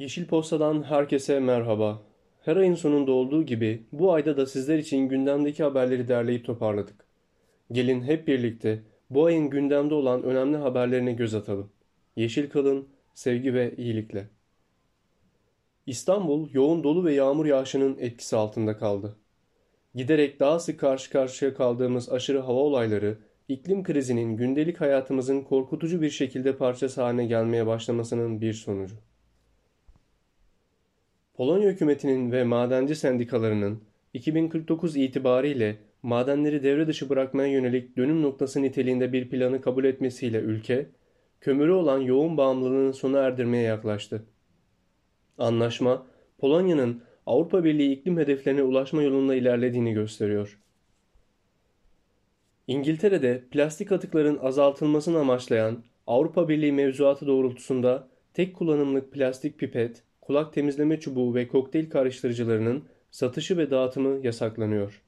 Yeşil Posta'dan herkese merhaba. Her ayın sonunda olduğu gibi bu ayda da sizler için gündemdeki haberleri derleyip toparladık. Gelin hep birlikte bu ayın gündemde olan önemli haberlerine göz atalım. Yeşil kalın, sevgi ve iyilikle. İstanbul yoğun dolu ve yağmur yağışının etkisi altında kaldı. Giderek daha sık karşı karşıya kaldığımız aşırı hava olayları, iklim krizinin gündelik hayatımızın korkutucu bir şekilde parçası haline gelmeye başlamasının bir sonucu. Polonya hükümetinin ve madenci sendikalarının 2049 itibariyle madenleri devre dışı bırakmaya yönelik dönüm noktası niteliğinde bir planı kabul etmesiyle ülke, kömürü olan yoğun bağımlılığını sona erdirmeye yaklaştı. Anlaşma, Polonya'nın Avrupa Birliği iklim hedeflerine ulaşma yolunda ilerlediğini gösteriyor. İngiltere'de plastik atıkların azaltılmasını amaçlayan Avrupa Birliği mevzuatı doğrultusunda tek kullanımlık plastik pipet, kulak temizleme çubuğu ve kokteyl karıştırıcılarının satışı ve dağıtımı yasaklanıyor.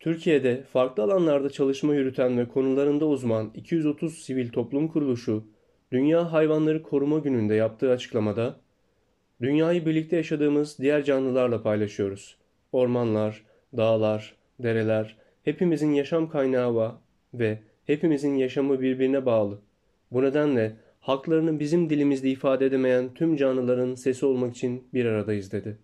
Türkiye'de farklı alanlarda çalışma yürüten ve konularında uzman 230 sivil toplum kuruluşu Dünya Hayvanları Koruma Günü'nde yaptığı açıklamada Dünyayı birlikte yaşadığımız diğer canlılarla paylaşıyoruz. Ormanlar, dağlar, dereler, hepimizin yaşam kaynağı ve hepimizin yaşamı birbirine bağlı. Bu nedenle haklarını bizim dilimizde ifade edemeyen tüm canlıların sesi olmak için bir aradayız dedi.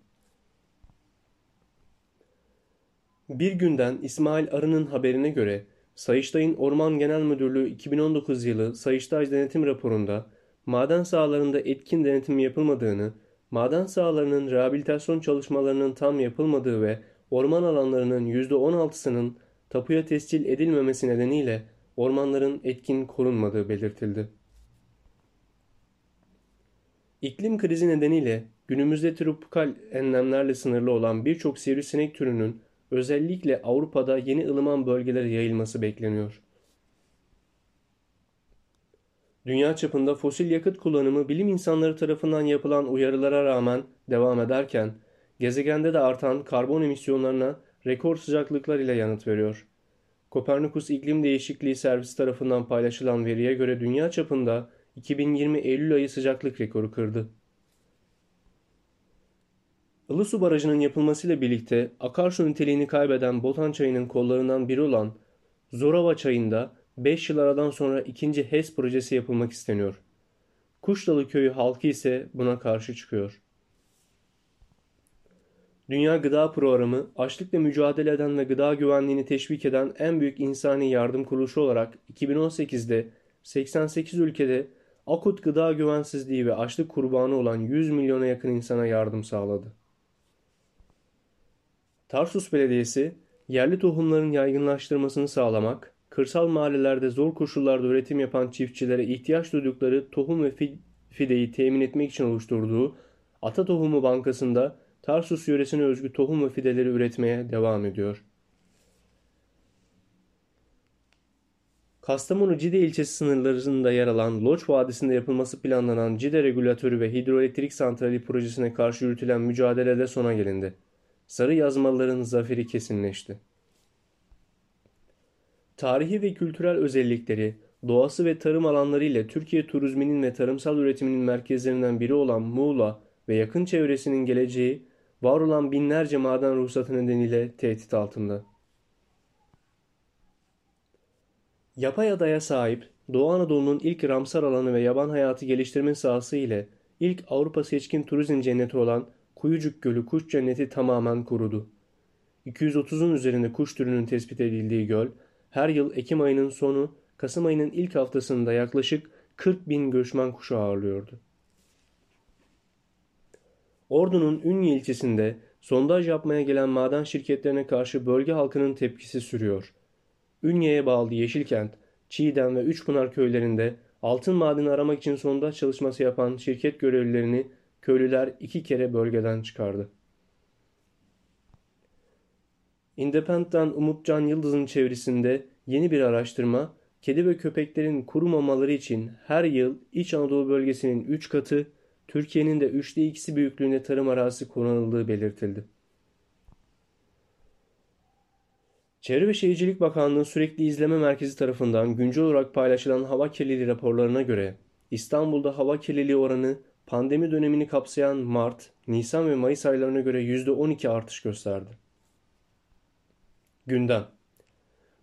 Bir günden İsmail Arı'nın haberine göre Sayıştay'ın Orman Genel Müdürlüğü 2019 yılı Sayıştay denetim raporunda maden sahalarında etkin denetim yapılmadığını, maden sahalarının rehabilitasyon çalışmalarının tam yapılmadığı ve orman alanlarının %16'sının tapuya tescil edilmemesi nedeniyle ormanların etkin korunmadığı belirtildi. İklim krizi nedeniyle günümüzde tropikal enlemlerle sınırlı olan birçok sivrisinek türünün özellikle Avrupa'da yeni ılıman bölgelere yayılması bekleniyor. Dünya çapında fosil yakıt kullanımı bilim insanları tarafından yapılan uyarılara rağmen devam ederken, gezegende de artan karbon emisyonlarına rekor sıcaklıklar ile yanıt veriyor. Kopernikus İklim Değişikliği Servisi tarafından paylaşılan veriye göre dünya çapında 2020 Eylül ayı sıcaklık rekoru kırdı. Ilısu Barajı'nın yapılmasıyla birlikte akarsu niteliğini kaybeden Botan Çayı'nın kollarından biri olan Zorava Çayı'nda 5 yıl aradan sonra ikinci HES projesi yapılmak isteniyor. Kuşdalı köyü halkı ise buna karşı çıkıyor. Dünya Gıda Programı, açlıkla mücadele eden ve gıda güvenliğini teşvik eden en büyük insani yardım kuruluşu olarak 2018'de 88 ülkede akut gıda güvensizliği ve açlık kurbanı olan 100 milyona yakın insana yardım sağladı. Tarsus Belediyesi, yerli tohumların yaygınlaştırmasını sağlamak, kırsal mahallelerde zor koşullarda üretim yapan çiftçilere ihtiyaç duydukları tohum ve fideyi temin etmek için oluşturduğu Ata Tohumu Bankası'nda Tarsus yöresine özgü tohum ve fideleri üretmeye devam ediyor. Kastamonu Cide ilçesi sınırlarında yer alan Loç Vadisi'nde yapılması planlanan Cide Regülatörü ve Hidroelektrik Santrali projesine karşı yürütülen mücadelede sona gelindi. Sarı yazmalıların zaferi kesinleşti. Tarihi ve kültürel özellikleri, doğası ve tarım alanları ile Türkiye turizminin ve tarımsal üretiminin merkezlerinden biri olan Muğla ve yakın çevresinin geleceği, var olan binlerce maden ruhsatı nedeniyle tehdit altında. Yapay adaya sahip Doğu Anadolu'nun ilk Ramsar alanı ve yaban hayatı geliştirme sahası ile ilk Avrupa seçkin turizm cenneti olan Kuyucuk Gölü kuş cenneti tamamen kurudu. 230'un üzerinde kuş türünün tespit edildiği göl, her yıl Ekim ayının sonu, Kasım ayının ilk haftasında yaklaşık 40 bin göçmen kuşu ağırlıyordu. Ordu'nun Ünye ilçesinde sondaj yapmaya gelen maden şirketlerine karşı bölge halkının tepkisi sürüyor. Ünye'ye bağlı Yeşilkent, Çiğdem ve Üçpınar köylerinde altın madeni aramak için sondaj çalışması yapan şirket görevlilerini köylüler iki kere bölgeden çıkardı. Independent'tan Umutcan Yıldız'ın çevresinde yeni bir araştırma, kedi ve köpeklerin kurumamaları için her yıl İç Anadolu bölgesinin 3 katı, Türkiye'nin de 3'te 2'si büyüklüğünde tarım arazisi kullanıldığı belirtildi. Çevre ve Şehircilik Bakanlığı Sürekli İzleme Merkezi tarafından güncel olarak paylaşılan hava kirliliği raporlarına göre İstanbul'da hava kirliliği oranı pandemi dönemini kapsayan Mart, Nisan ve Mayıs aylarına göre %12 artış gösterdi. Gündem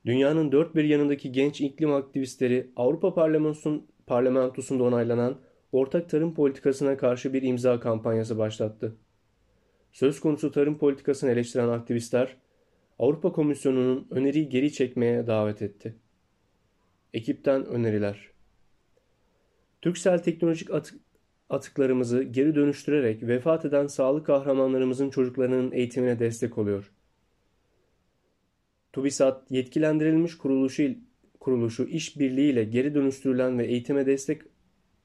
Dünyanın dört bir yanındaki genç iklim aktivistleri Avrupa Parlamentosu'nda onaylanan ortak tarım politikasına karşı bir imza kampanyası başlattı. Söz konusu tarım politikasını eleştiren aktivistler, Avrupa Komisyonu'nun öneriyi geri çekmeye davet etti. Ekipten öneriler. Türksel teknolojik atık, atıklarımızı geri dönüştürerek vefat eden sağlık kahramanlarımızın çocuklarının eğitimine destek oluyor. TÜBİSAT yetkilendirilmiş kuruluşu, kuruluşu işbirliğiyle geri dönüştürülen ve eğitime destek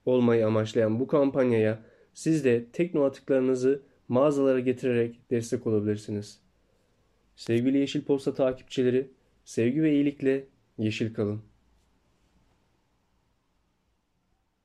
olmayı amaçlayan bu kampanyaya siz de tekno atıklarınızı mağazalara getirerek destek olabilirsiniz. Sevgili Yeşil Posta takipçileri, sevgi ve iyilikle yeşil kalın.